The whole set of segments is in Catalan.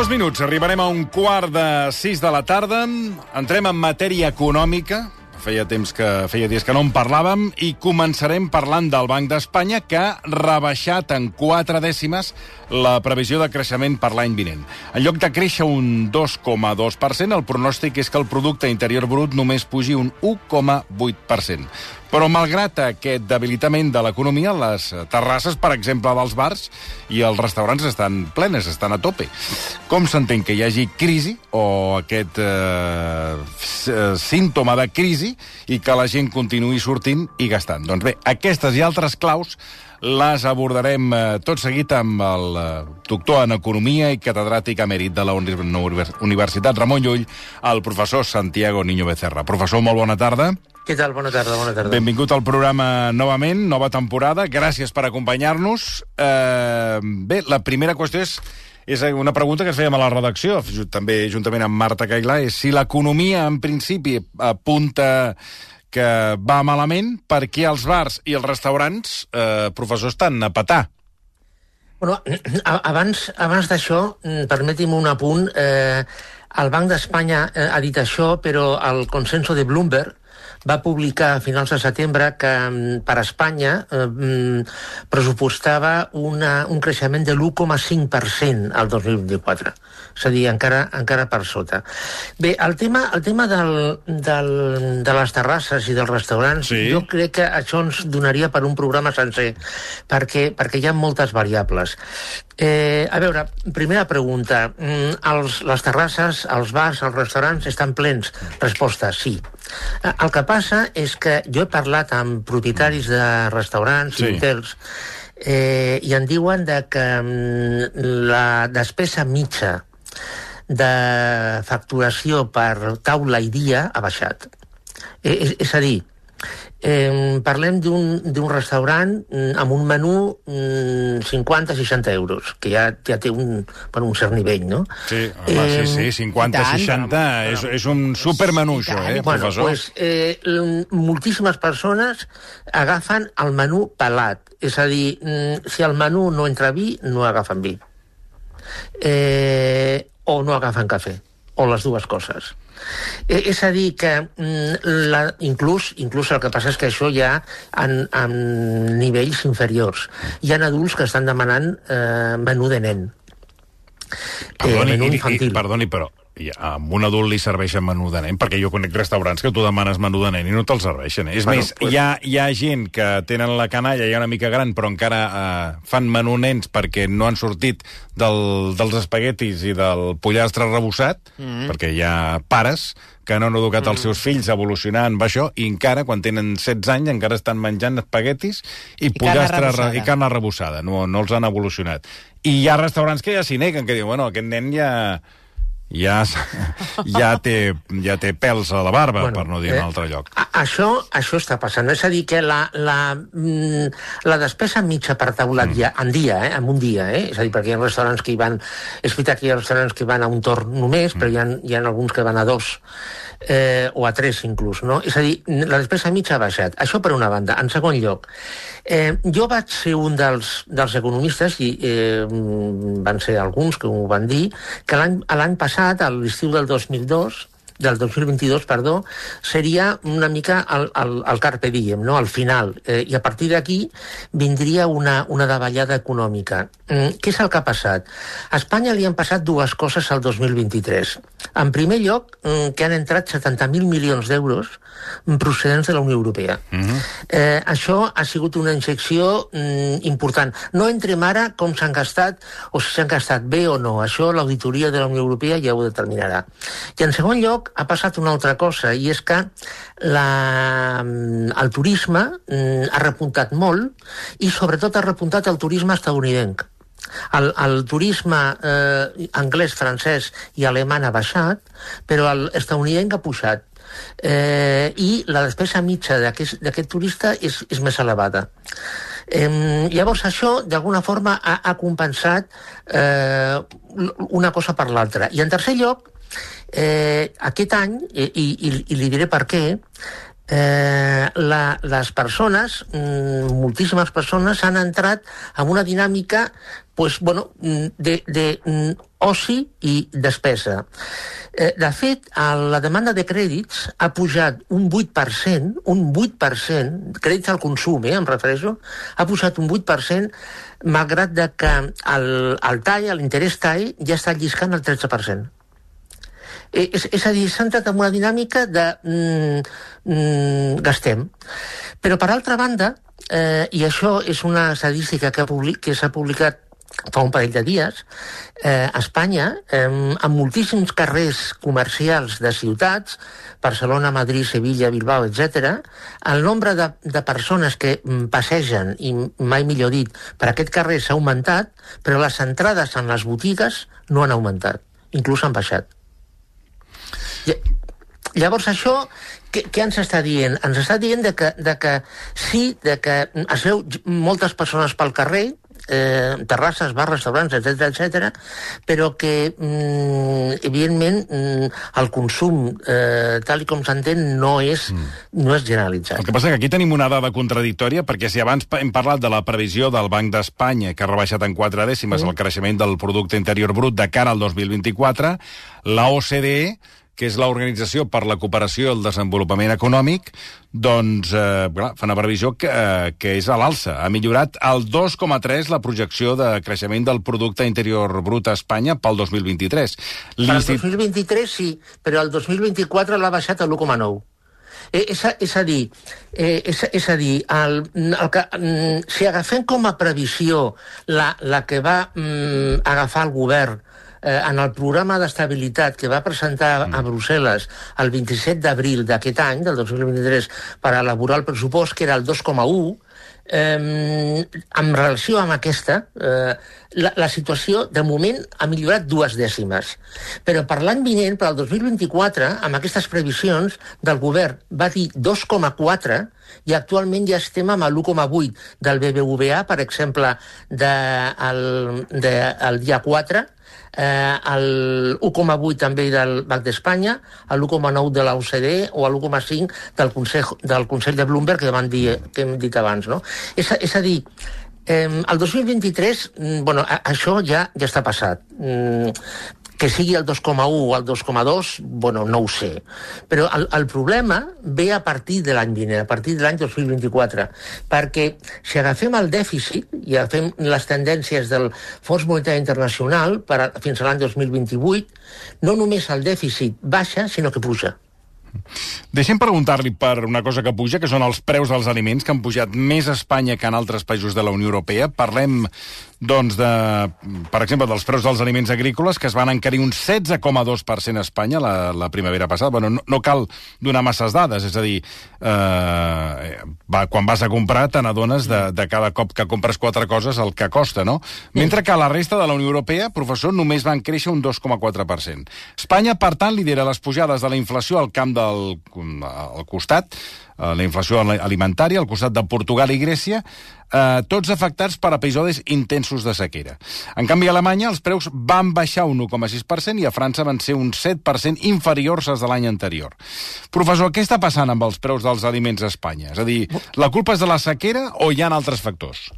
Dos minuts, arribarem a un quart de sis de la tarda. Entrem en matèria econòmica. Feia temps que feia dies que no en parlàvem i començarem parlant del Banc d'Espanya que ha rebaixat en quatre dècimes la previsió de creixement per l'any vinent. En lloc de créixer un 2,2%, el pronòstic és que el producte interior brut només pugi un 1,8%. Però malgrat aquest debilitament de l'economia, les terrasses, per exemple, dels bars i els restaurants estan plenes, estan a tope. Com s'entén que hi hagi crisi o aquest eh, símptoma de crisi i que la gent continuï sortint i gastant? Doncs bé, aquestes i altres claus les abordarem eh, tot seguit amb el eh, doctor en Economia i catedràtic emèrit de la Universitat Ramon Llull, el professor Santiago Niño Becerra. Professor, molt bona tarda. Què tal? Bona tarda, bona tarda. Benvingut al programa novament, nova temporada. Gràcies per acompanyar-nos. Eh, bé, la primera qüestió és és una pregunta que es fèiem a la redacció, també juntament amb Marta Cailà, és si l'economia, en principi, apunta que va malament, perquè els bars i els restaurants, eh, professors, estan a petar. Bueno, abans, abans d'això, mm, permeti'm un apunt. Eh, el Banc d'Espanya eh, ha dit això, però el consenso de Bloomberg va publicar a finals de setembre que mm, per Espanya eh, mm, pressupostava una, un creixement de l'1,5% al 2024. És a dir, encara, encara per sota. Bé, el tema, el tema del, del, de les terrasses i dels restaurants, sí. jo crec que això ens donaria per un programa sencer, perquè, perquè hi ha moltes variables. Eh, a veure, primera pregunta. Mm, els, les terrasses, els bars, els restaurants estan plens? Resposta, sí. Eh, el que passa és que jo he parlat amb propietaris de restaurants sí. i hotels eh, i em diuen de que mm, la despesa mitja de facturació per taula i dia ha baixat. Eh, és, és a dir, Eh, parlem d'un restaurant mm, amb un menú mm, 50-60 euros, que ja, ja té un, per un cert nivell, no? Sí, home, eh, sí, sí, 50-60 és, és un supermenú, això, eh, bueno, professor? Pues, eh, moltíssimes persones agafen el menú pelat, és a dir, mm, si el menú no entra vi, no agafen vi. Eh, o no agafen cafè, o les dues coses. Eh, és a dir, que mm, la, inclús, inclús el que passa és que això ja en, en nivells inferiors. Hi ha adults que estan demanant eh, menú de nen. Perdoni, eh, menú infantil. I, i, perdoni, però i a un adult li serveixen menú de nen, perquè jo conec restaurants que tu demanes menú de nen i no te'l serveixen. Eh? És bueno, més, pues... hi, ha, hi ha gent que tenen la canalla ja una mica gran, però encara eh, fan menú nens perquè no han sortit del, dels espaguetis i del pollastre rebossat, mm -hmm. perquè hi ha pares que no han educat mm. els seus fills a evolucionar amb això i encara, quan tenen 16 anys, encara estan menjant espaguetis i, I pollastre carn i carn arrebossada. No, no els han evolucionat. I hi ha restaurants que ja s'hi neguen, que diuen, bueno, aquest nen ja ja, ja, té, ja té pèls a la barba, bueno, per no dir eh, un altre lloc. A, això, això està passant. És a dir, que la, la, mm, la despesa mitja per taulat mm. ja, en dia, eh, en un dia, eh? és a dir, perquè hi ha restaurants que hi van... És veritat que hi ha restaurants que van a un torn només, mm. però hi ha, hi ha alguns que van a dos eh, o a tres inclús, no? És a dir, la despesa mitja ha baixat. Això per una banda. En segon lloc, eh, jo vaig ser un dels, dels economistes, i eh, van ser alguns que ho van dir, que l'any passat, a l'estiu del 2002, del 2022, perdó, seria una mica el, el, el carpe diem, no? al final. Eh, I a partir d'aquí vindria una, una davallada econòmica. Mm, què és el que ha passat? A Espanya li han passat dues coses al 2023. En primer lloc, mm, que han entrat 70.000 milions d'euros procedents de la Unió Europea. Mm -hmm. eh, això ha sigut una injecció mm, important. No entrem ara com s'han gastat o si s'han gastat bé o no. Això l'auditoria de la Unió Europea ja ho determinarà. I en segon lloc, ha passat una altra cosa, i és que la, el turisme mm, ha repuntat molt i sobretot ha repuntat el turisme estadounidenc. El, el turisme eh, anglès, francès i alemany ha baixat, però el estadounidenc ha pujat. Eh, I la despesa mitja d'aquest turista és, és més elevada. Eh, llavors això, d'alguna forma, ha, ha compensat eh, una cosa per l'altra. I en tercer lloc, Eh, aquest any, i, i, i li diré per què, eh, la, les persones, mm, moltíssimes persones, han entrat en una dinàmica pues, bueno, mm, de, de mm, oci i despesa. Eh, de fet, la demanda de crèdits ha pujat un 8%, un 8%, crèdits al consum, eh, em refereixo, ha pujat un 8%, malgrat que el, el tall, l'interès tall, ja està lliscant el 13%. Eh, és, és a dir, s'ha entrat en una dinàmica de mm, mm, gastem. Però, per altra banda, eh, i això és una estadística que, public, que s'ha publicat fa un parell de dies, eh, a Espanya, eh, en moltíssims carrers comercials de ciutats, Barcelona, Madrid, Sevilla, Bilbao, etc., el nombre de, de persones que mm, passegen, i mai millor dit, per aquest carrer s'ha augmentat, però les entrades en les botigues no han augmentat, inclús han baixat. Llavors això, què, què ens està dient? Ens està dient de que, de que sí, de que es veu moltes persones pel carrer, eh, terrasses, bars, restaurants, etc etc, però que, mm, evidentment, mm, el consum, eh, tal i com s'entén, no, és, mm. no és generalitzat. El que passa que aquí tenim una dada contradictòria, perquè si abans hem parlat de la previsió del Banc d'Espanya, que ha rebaixat en quatre dècimes mm. el creixement del producte interior brut de cara al 2024, la OCDE que és l'Organització per la Cooperació i el Desenvolupament Econòmic, doncs eh, clar, fa una previsió que, eh, que és a l'alça. Ha millorat el 2,3 la projecció de creixement del producte interior brut a Espanya pel 2023. Per al 2023 sí, però el 2024 l'ha baixat a l'1,9. Eh, és, a, és a dir, eh, és, és a dir el, el que, mm, si agafem com a previsió la, la que va mm, agafar el govern eh, en el programa d'estabilitat que va presentar mm. a Brussel·les el 27 d'abril d'aquest any, del 2023, per elaborar el pressupost, que era el 2,1, eh, en relació amb aquesta, eh, la, la situació, de moment, ha millorat dues dècimes. Però per l'any vinent, per al 2024, amb aquestes previsions del govern, va dir 2,4 i actualment ja estem amb l'1,8 del BBVA, per exemple, de, el, de, el dia 4, eh, el 1,8 també del Banc d'Espanya, l'1,9 de l'OCDE o l'1,5 del Consell, del Consell de Bloomberg que, van dir, que hem dit abans. No? És, és a dir, eh, el 2023, mm, bueno, això ja ja està passat. Que sigui el 2,1 o el 2,2, bueno, no ho sé. Però el, el problema ve a partir de l'any vinent, a partir de l'any 2024, perquè si agafem el dèficit i agafem les tendències del Fons Monetari Internacional per a, fins a l'any 2028, no només el dèficit baixa, sinó que puja. Deixem preguntar-li per una cosa que puja, que són els preus dels aliments, que han pujat més a Espanya que en altres països de la Unió Europea. Parlem, doncs, de, per exemple, dels preus dels aliments agrícoles, que es van encarir un 16,2% a Espanya la, la primavera passada. Bueno, no, no cal donar masses dades, és a dir, eh, va, quan vas a comprar te n'adones de, de cada cop que compres quatre coses el que costa, no? Mentre que a la resta de la Unió Europea, professor, només van créixer un 2,4%. Espanya, per tant, lidera les pujades de la inflació al camp del, al costat, la inflació alimentària, al costat de Portugal i Grècia, eh, tots afectats per episodis intensos de sequera. En canvi, a Alemanya els preus van baixar un 1,6% i a França van ser un 7% inferiors als de l'any anterior. Professor, què està passant amb els preus dels aliments a Espanya? És a dir, la culpa és de la sequera o hi ha altres factors?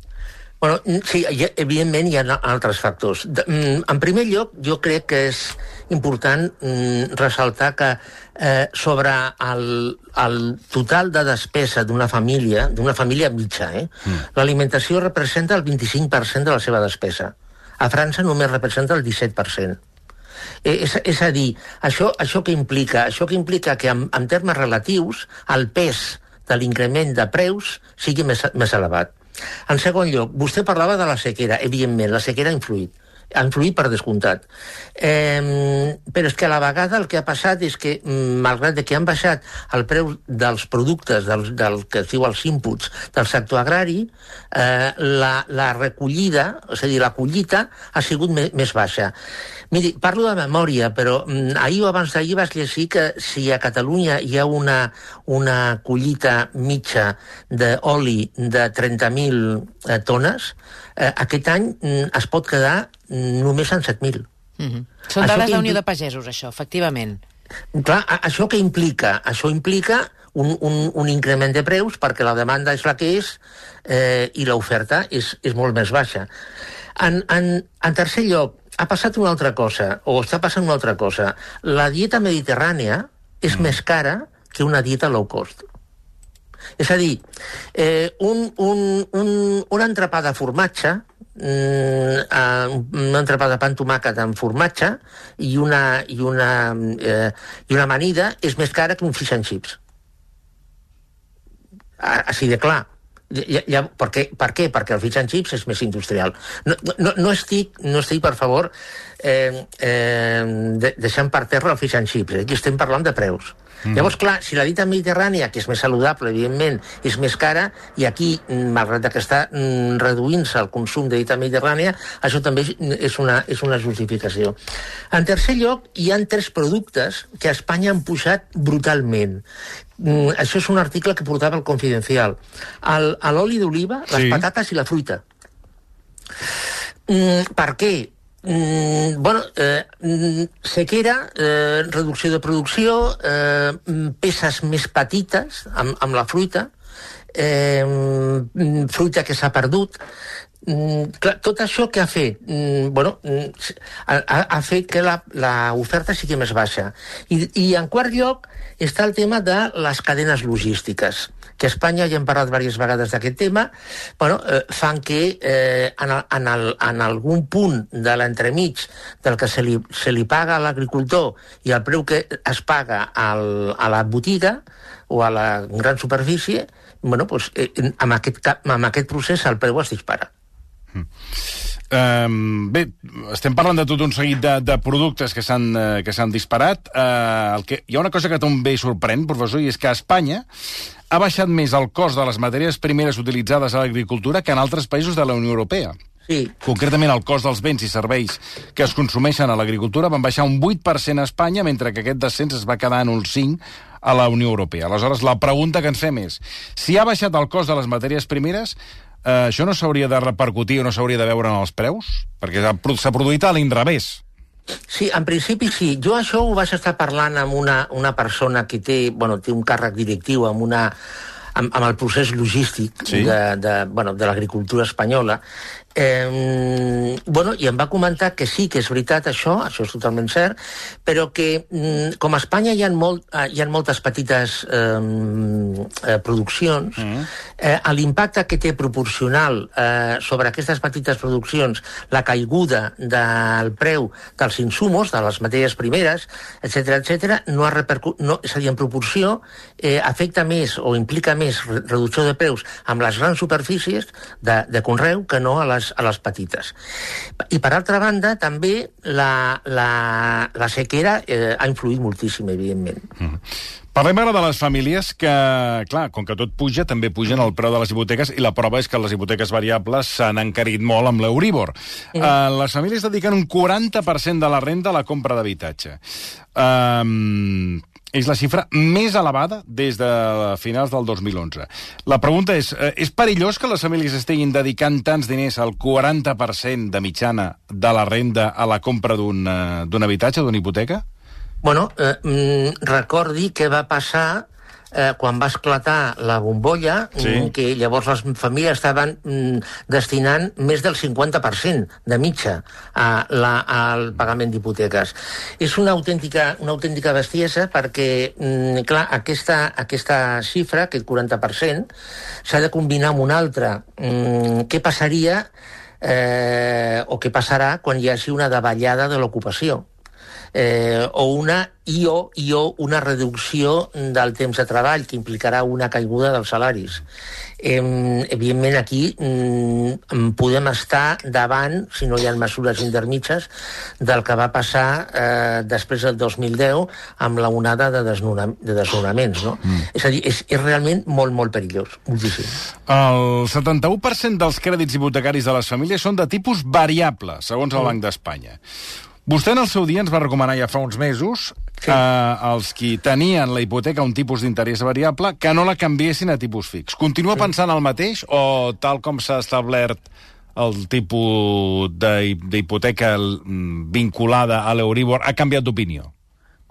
Bueno, sí, evidentment hi ha altres factors. Mm, en primer lloc, jo crec que és important mm, ressaltar que eh, sobre el, el total de despesa d'una família, d'una família mitja, eh, mm. l'alimentació representa el 25% de la seva despesa. A França només representa el 17%. Eh, és, és a dir, això, això que implica? Això que implica que en, en termes relatius el pes de l'increment de preus sigui més, més elevat. En segon lloc, vostè parlava de la sequera. Evidentment, la sequera ha influït ha influït per descomptat. Eh, però és que a la vegada el que ha passat és que, mm, malgrat que han baixat el preu dels productes, del, del que es diu els inputs del sector agrari, eh, la, la recollida, és a dir, la collita, ha sigut més, més baixa. Miri, parlo de memòria, però mm, ahir o abans d'ahir vas llegir que si a Catalunya hi ha una, una collita mitja d'oli de 30.000 eh, tones, eh, aquest any mm, es pot quedar només en 7.000. Mm -hmm. Són dades de la Unió de Pagesos, això, efectivament. Clar, això què implica? Això implica un, un, un increment de preus perquè la demanda és la que és eh, i l'oferta és, és molt més baixa. En, en, en tercer lloc, ha passat una altra cosa, o està passant una altra cosa. La dieta mediterrània és mm. més cara que una dieta low cost. És a dir, eh, un, un, un, un entrepà de formatge, mm, un entrepà de pan tomàquet amb formatge i una, i, una, eh, i una amanida és més cara que un fish and chips. Així de clar. Ja, ja, per, què? per què? Perquè el fish and chips és més industrial. No, no, no, estic, no estic, per favor, eh, eh, de, deixant per terra el fish and chips. Eh? Aquí estem parlant de preus. Mm. Llavors, clar, si la dita mediterrània, que és més saludable, evidentment, és més cara, i aquí, mm, malgrat que està mm, reduint-se el consum de dita mediterrània, això també és una, és una justificació. En tercer lloc, hi han tres productes que a Espanya han pujat brutalment. Mm, això és un article que portava el Confidencial. L'oli d'oliva, les sí. patates i la fruita. Mm, per què? Mm, bueno, eh, mm, sequera, eh, reducció de producció, eh, mm, peces més petites amb, amb la fruita, eh, fruita que s'ha perdut, Mm, clar, tot això que ha fet? Mm, bueno, ha, ha fet que l'oferta sigui més baixa. I, I en quart lloc està el tema de les cadenes logístiques que a Espanya, ja hem parlat diverses vegades d'aquest tema, bueno, eh, fan que eh, en, el, en, el, en algun punt de l'entremig del que se li, se li paga a l'agricultor i el preu que es paga al, a la botiga o a la gran superfície, bueno, pues, eh, amb, aquest, amb aquest procés el preu es dispara. Um, bé, estem parlant de tot un seguit de, de productes que s'han uh, que s'han disparat. Uh, el que, hi ha una cosa que també sorprèn, professor, i és que a Espanya ha baixat més el cost de les matèries primeres utilitzades a l'agricultura que en altres països de la Unió Europea. Sí. Concretament, el cost dels béns i serveis que es consumeixen a l'agricultura van baixar un 8% a Espanya, mentre que aquest descens es va quedar en un 5% a la Unió Europea. Aleshores, la pregunta que ens fem és, si ha baixat el cost de les matèries primeres, eh, això no s'hauria de repercutir o no s'hauria de veure en els preus? Perquè s'ha produït a l'inrevés. Sí, en principi sí. Jo això ho vaig estar parlant amb una, una persona que té, bueno, té un càrrec directiu amb una amb, amb el procés logístic sí? de, de, bueno, de l'agricultura espanyola Eh, bueno, i em va comentar que sí, que és veritat això, això és totalment cert, però que mm, com a Espanya hi ha, molt, eh, hi ha moltes petites eh, produccions, mm. eh, l'impacte que té proporcional eh, sobre aquestes petites produccions la caiguda del preu dels insumos, de les matèries primeres, etc etc, no ha repercut, no, és a dir, en proporció eh, afecta més o implica més reducció de preus amb les grans superfícies de, de conreu que no a les les, a les petites. I per altra banda, també la, la, la sequera eh, ha influït moltíssim, evidentment. Mm. Parlem ara de les famílies que, clar, com que tot puja, també pugen el preu de les hipoteques i la prova és que les hipoteques variables s'han encarit molt amb l'Euríbor. Mm. Uh, les famílies dediquen un 40% de la renda a la compra d'habitatge. Um, és la xifra més elevada des de finals del 2011. La pregunta és, eh, és perillós que les famílies estiguin dedicant tants diners al 40% de mitjana de la renda a la compra d'un uh, habitatge, d'una hipoteca? Bueno, eh, mm, recordi què va passar eh, quan va esclatar la bombolla, sí. Que llavors les famílies estaven mm, destinant més del 50% de mitja a la, al pagament d'hipoteques. És una autèntica, una autèntica bestiesa perquè, mm, clar, aquesta, aquesta xifra, aquest 40%, s'ha de combinar amb una altra. Mm, què passaria eh, o què passarà quan hi hagi una davallada de l'ocupació? Eh, o una i o, i o una reducció del temps de treball que implicarà una caiguda dels salaris. Eh, evidentment aquí mm, podem estar davant, si no hi ha mesures intermitges, del que va passar eh, després del 2010 amb la onada de, desnona, de desnonaments. No? Mm. És a dir, és, és realment molt, molt perillós, moltíssim. El 71% dels crèdits hipotecaris de les famílies són de tipus variable, segons el mm. Banc d'Espanya. Vostè en el seu dia ens va recomanar ja fa uns mesos sí. eh, als qui tenien la hipoteca un tipus d'interès variable que no la canviessin a tipus fix. Continua sí. pensant el mateix o tal com s'ha establert el tipus d'hipoteca mm, vinculada a l'Euribor ha canviat d'opinió?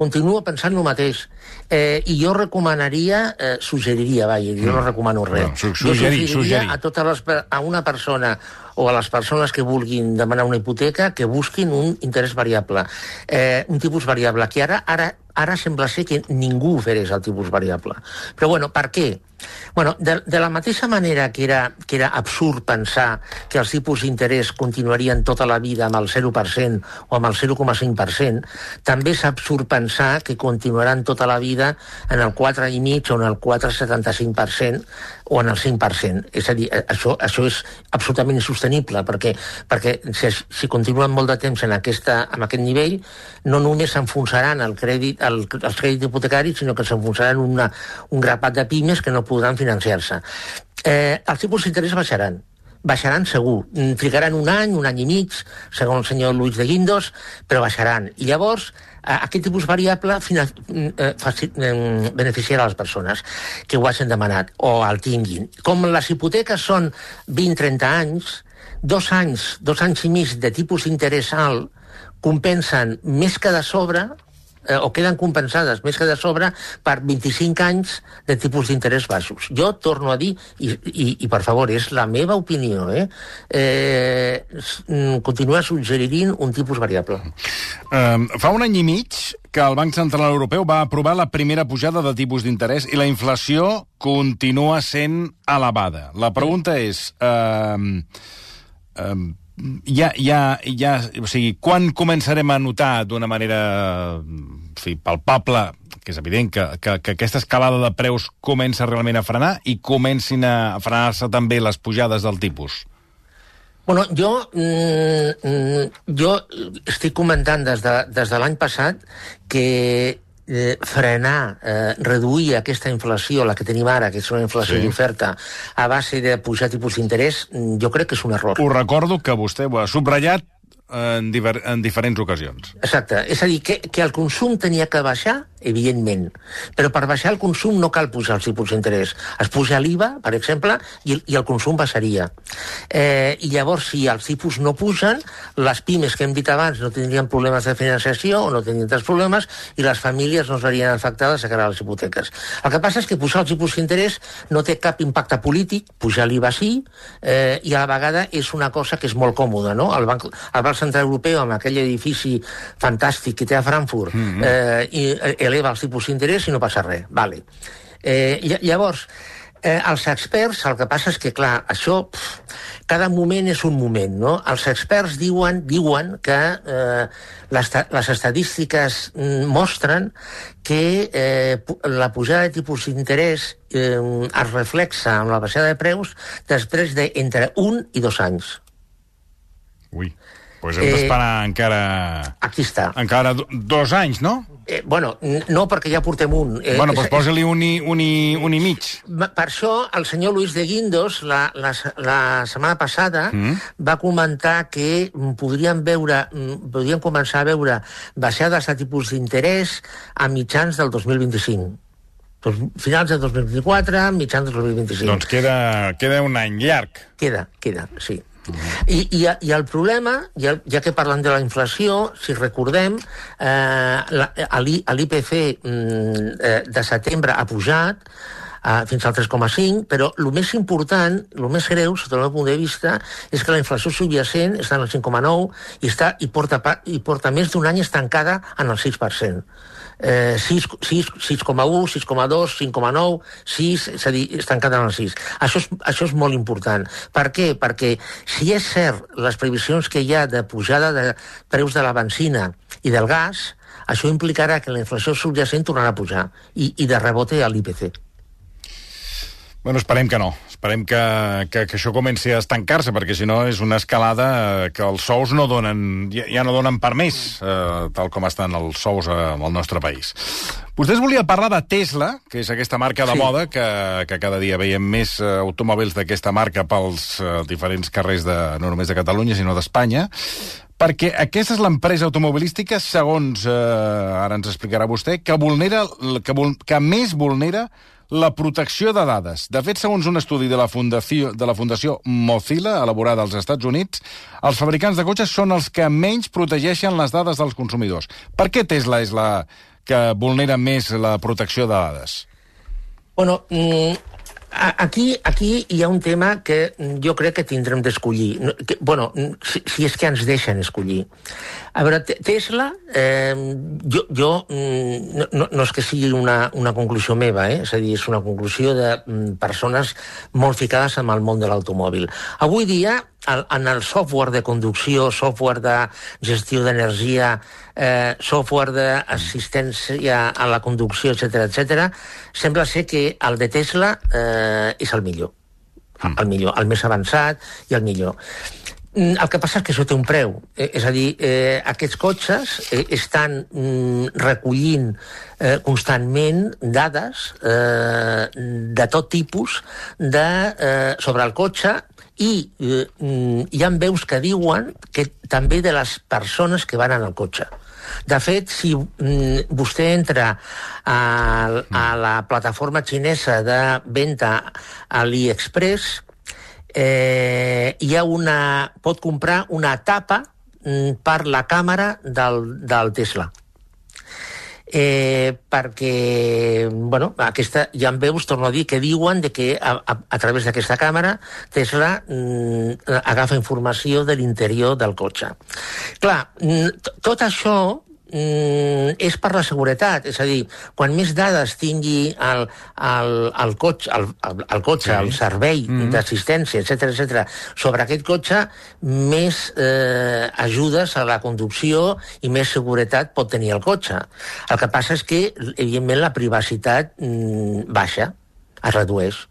continuo pensant el mateix. Eh, I jo recomanaria, eh, suggeriria, vaja, jo no recomano res. Bueno, su- jo suggerir, suggeriria suggerir. a, totes les, a una persona o a les persones que vulguin demanar una hipoteca que busquin un interès variable, eh, un tipus variable, que ara, ara, ara sembla ser que ningú ofereix el tipus variable. Però bueno, per què? Bueno, de, de la mateixa manera que era, que era absurd pensar que els tipus d'interès continuarien tota la vida amb el 0% o amb el 0,5%, també és absurd pensar que continuaran tota la vida en el 4,5 o en el 4,75% o en el 5%. És a dir, eh, això, això és absolutament insostenible, perquè, perquè si, si continuen molt de temps en, aquesta, en aquest nivell, no només s'enfonsaran el crèdit, el, els crèdits hipotecaris, sinó que s'enfonsaran un grapat de pimes que no podran financiar-se. Eh, els tipus d'interès baixaran, baixaran segur. Mm, Trigaran un any, un any i mig, segons el senyor Luis de Guindos, però baixaran. I llavors, eh, aquest tipus variable fina, eh, faci, eh, beneficiarà les persones que ho hagin demanat o el tinguin. Com les hipoteques són 20-30 anys, dos anys, dos anys i mig de tipus d'interès alt compensen més que de sobre eh, o queden compensades més que de sobre per 25 anys de tipus d'interès baixos. Jo torno a dir, i, i, i per favor, és la meva opinió, eh? eh mm, continuar suggerint un tipus variable. Um, fa un any i mig que el Banc Central Europeu va aprovar la primera pujada de tipus d'interès i la inflació continua sent elevada. La pregunta és... Um, um, ja, ja, ja, o sigui, quan començarem a notar d'una manera fi, palpable, que és evident que, que, que aquesta escalada de preus comença realment a frenar i comencin a frenar-se també les pujades del tipus? Bueno, jo, mm, mm, jo estic comentant des de, des de l'any passat que eh, frenar, eh, reduir aquesta inflació, la que tenim ara, que és una inflació Sí. d'oferta, a base de pujar tipus d'interès, mm, jo crec que és un error. Us recordo que vostè ho ha subratllat en, diver, en diferents ocasions. Exacte. És a dir, que, que el consum tenia que baixar, evidentment. Però per baixar el consum no cal pujar els tipus d'interès. Es puja l'IVA, per exemple, i, i el consum baixaria. Eh, I llavors, si els tipus no pugen, les pimes que hem dit abans no tindrien problemes de financiació o no tindrien tants problemes i les famílies no es verien afectades a cara a les hipoteques. El que passa és que pujar els tipus d'interès no té cap impacte polític, pujar l'IVA sí, eh, i a la vegada és una cosa que és molt còmoda, no? El Banc, el Banc Central Europeu, amb aquell edifici fantàstic que té a Frankfurt, mm -hmm. eh, i, eh, eleva els tipus d'interès i no passa res. Vale. Eh, lla- llavors, eh, els experts, el que passa és que, clar, això, pff, cada moment és un moment, no? Els experts diuen, diuen que eh, les, les estadístiques mm, mostren que eh, la pujada de tipus d'interès eh, es reflexa amb la baixada de preus després d'entre un i dos anys. Ui, doncs hem Eh, d'esperar encara... Aquí està. Encara do- dos anys, no? Eh, bueno, no, perquè ja portem un. Eh, bueno, doncs posa-li un, i, un, i, un i mig. Per això, el senyor Luis de Guindos, la, la, la setmana passada, mm. va comentar que mm, podríem veure, mm, podríem començar a veure baixades de tipus d'interès a mitjans del 2025. Doncs finals del 2024, mitjans del 2025. Doncs queda, queda un any llarg. Queda, queda, sí. I, i, I el problema, ja, ja que parlem de la inflació, si recordem, eh, l'IPC mm, eh, de setembre ha pujat eh, fins al 3,5, però el més important, el més greu, sota el meu punt de vista, és que la inflació subjacent està en el 5,9 i, està, i, porta, i porta més d'un any estancada en el 6%. Eh, 6, 6, 6,1, 6,2, 5,9, 6, és a dir, estancada en el 6. Això és, això és molt important. Per què? Perquè si és cert les previsions que hi ha de pujada de preus de la benzina i del gas, això implicarà que la inflació subjacent tornarà a pujar i, i de rebote a l'IPC. Bueno, esperem que no. Esperem que, que, que això comenci a estancar-se, perquè si no és una escalada eh, que els sous no donen, ja, ja no donen per més, eh, tal com estan els sous eh, al nostre país. Vostès volia parlar de Tesla, que és aquesta marca de Sí. moda, que, que cada dia veiem més eh, automòbils d'aquesta marca pels eh, diferents carrers de, no només de Catalunya, sinó d'Espanya, perquè aquesta és l'empresa automobilística, segons eh, ara ens explicarà vostè, que, vulnera, que, vul, que més vulnera la protecció de dades. De fet, segons un estudi de la Fundació, de la Fundació Mozilla, elaborada als Estats Units, els fabricants de cotxes són els que menys protegeixen les dades dels consumidors. Per què Tesla és la que vulnera més la protecció de dades? Bueno, mm, aquí, aquí hi ha un tema que jo crec que tindrem d'escollir. Que, bueno, si, si és que ens deixen escollir. A veure, Tesla, eh, jo, jo no, no, no és que sigui una, una conclusió meva, eh? és a dir, és una conclusió de persones molt ficades amb el món de l'automòbil. Avui dia, en el software de conducció, software de gestió d'energia, eh, software d'assistència a la conducció, etc etc, sembla ser que el de Tesla eh, és el millor. Mm. El millor, el més avançat i el millor. Mm, el que passa és que això té un preu. Eh, és a dir, eh, aquests cotxes eh, estan mm, recollint eh, constantment dades eh, de tot tipus de, eh, sobre el cotxe i eh, mm, hi ha veus que diuen que també de les persones que van en el cotxe. De fet, si mm, vostè entra a, a la plataforma xinesa de venda a l'AliExpress, eh, hi ha una, pot comprar una tapa mm, per la càmera del, del Tesla eh, perquè bueno, aquesta, ja en veus, torno a dir, que diuen de que a, a, a través d'aquesta càmera Tesla mm, agafa informació de l'interior del cotxe. Clar, mm, tot això mm, és per la seguretat, és a dir, quan més dades tingui el, el, el cotxe, el, el, el, cotxe, sí. el servei mm -hmm. d'assistència, etc etc sobre aquest cotxe, més eh, ajudes a la conducció i més seguretat pot tenir el cotxe. El que passa és que, evidentment, la privacitat mm, baixa, es redueix.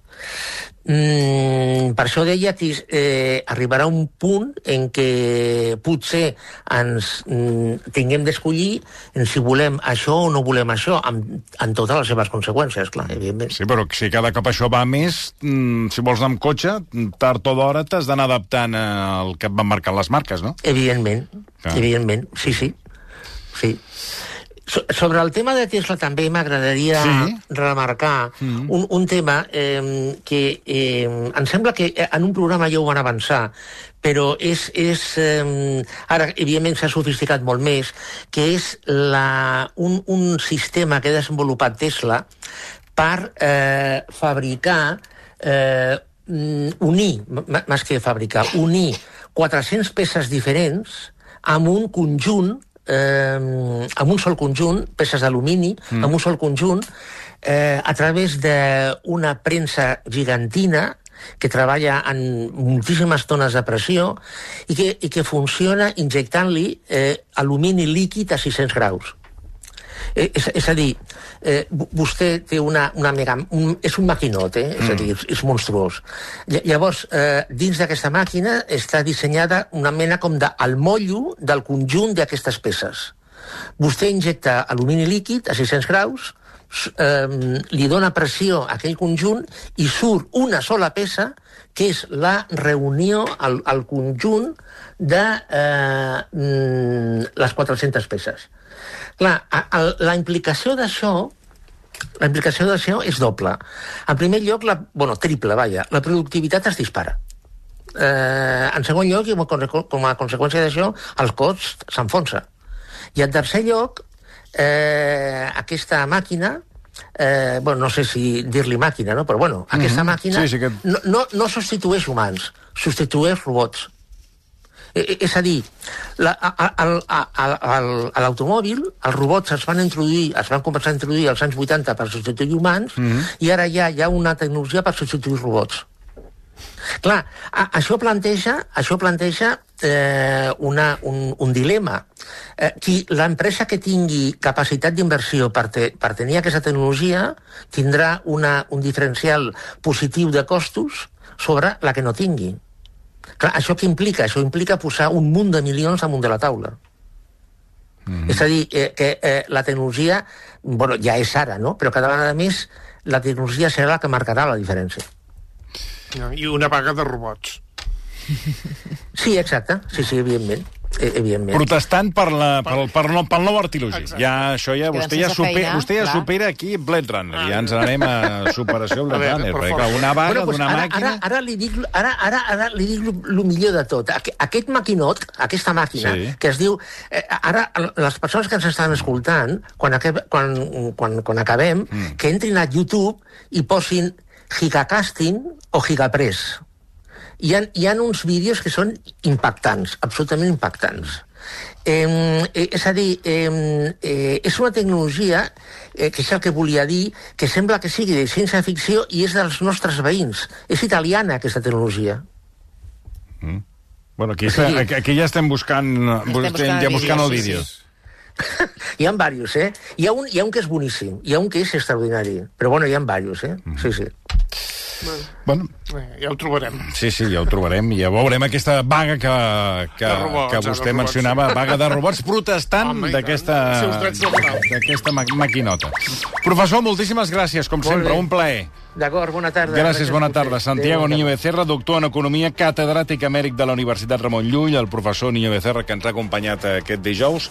Mm, per això deia que eh, arribarà un punt en què potser ens mm, tinguem d'escollir en si volem això o no volem això, amb, amb totes les seves conseqüències, clar, evidentment. Sí, però si cada cop això va més, mm, si vols anar amb cotxe, tard o d'hora t'has d'anar adaptant al que et van marcar les marques, no? Evidentment, clar. evidentment, sí, sí. Sí. Sobre el tema de Tesla també m'agradaria sí. remarcar mm. un, un tema eh, que eh, em sembla que en un programa ja ho van avançar, però és, és eh, ara evidentment s'ha sofisticat molt més, que és la, un, un sistema que ha desenvolupat Tesla per eh, fabricar, eh, unir, més que fabricar, unir 400 peces diferents amb un conjunt eh, amb un sol conjunt, peces d'alumini, mm. amb un sol conjunt, eh, a través d'una premsa gigantina que treballa en moltíssimes tones de pressió i que, i que funciona injectant-li eh, alumini líquid a 600 graus. Eh, és, és a dir, eh, vostè té una, una mega... Un, és un maquinot, eh? Mm. és a mm. dir, és, és monstruós. Llavors, eh, dins d'aquesta màquina està dissenyada una mena com del mollo del conjunt d'aquestes peces. Vostè injecta alumini líquid a 600 graus, eh, li dona pressió a aquell conjunt i surt una sola peça que és la reunió, el, el conjunt de eh, mm, les 400 peces. Clar, la implicació d'això la implicació d'això és doble. En primer lloc, la, bueno, triple, vaja, la productivitat es dispara. Eh, en segon lloc, i com a conseqüència d'això, el cost s'enfonsa. I en tercer lloc, eh, aquesta màquina, eh, bueno, no sé si dir-li màquina, no? però bueno, aquesta mm -hmm. màquina sí, sí que... no, no, no substitueix humans, substitueix robots. Eh, eh, és a dir, la, a l'automòbil els robots es van introduir, es van començar a introduir als anys 80 per substituir humans mm -hmm. i ara ja hi ha una tecnologia per substituir robots. Clar, a, això planteja, això planteja eh, una, un, un dilema. Eh, qui l'empresa que tingui capacitat d'inversió per, te, per tenir aquesta tecnologia tindrà una, un diferencial positiu de costos sobre la que no tingui. Clar, això què implica? Això implica posar un munt de milions amunt de la taula. Mm -hmm. És a dir, eh, que eh, la tecnologia, bueno, ja és ara, no? però cada vegada més la tecnologia serà la que marcarà la diferència. I una vaga de robots. Sí, exacte. Sí, sí, evidentment. Eh, evidentment. Protestant per, la, pel, per, no, pel nou artilugi. Exacte. Ja, això ja, vostè ja, supera, feina, vostè ja clar. supera aquí Blade Runner. Ja ens n'anem a superació Blade Runner. per Perquè, clar, una vaga doncs d'una ara, màquina... Ara, ara, li dic, ara, ara, ara li dic el millor de tot. Aqu- Aquest maquinot, aquesta màquina, Sí. sí. que es diu... Eh, ara, les persones que ens estan escoltant, quan, acabe, quan, quan, quan acabem, mm. que entrin a YouTube i posin Gigacasting o Gigapress. Hi ha, hi ha uns vídeos que són impactants, absolutament impactants. Eh, eh, és a dir, eh, eh, és una tecnologia, eh, que és el que volia dir, que sembla que sigui de ciència-ficció i és dels nostres veïns. És italiana, aquesta tecnologia. Bueno, aquí, està, Sí. aquí, aquí ja estem buscant, estem, buscant ja buscant el vídeo, vídeo. sí, Hi ha diversos, eh? Hi ha, un, hi ha un que és boníssim, hi ha un que és extraordinari. Però bueno, hi ha diversos, eh? Sí, sí. Bueno, Bé, ja ho trobarem. sí, sí, ja ho trobarem. Ja veurem aquesta vaga que, que, De robots, que eh, vostè robots, mencionava, sí. vaga de robots protestant d'aquesta d'aquesta ma maquinota. Professor, moltíssimes gràcies, com Molt sempre, bé. un plaer. D'acord, bona tarda. Gràcies, bona tarda. Santiago Niño. Becerra, doctor en Economia, catedràtic emèric de la Universitat Ramon Llull, el professor Niño Becerra, que ens ha acompanyat aquest dijous.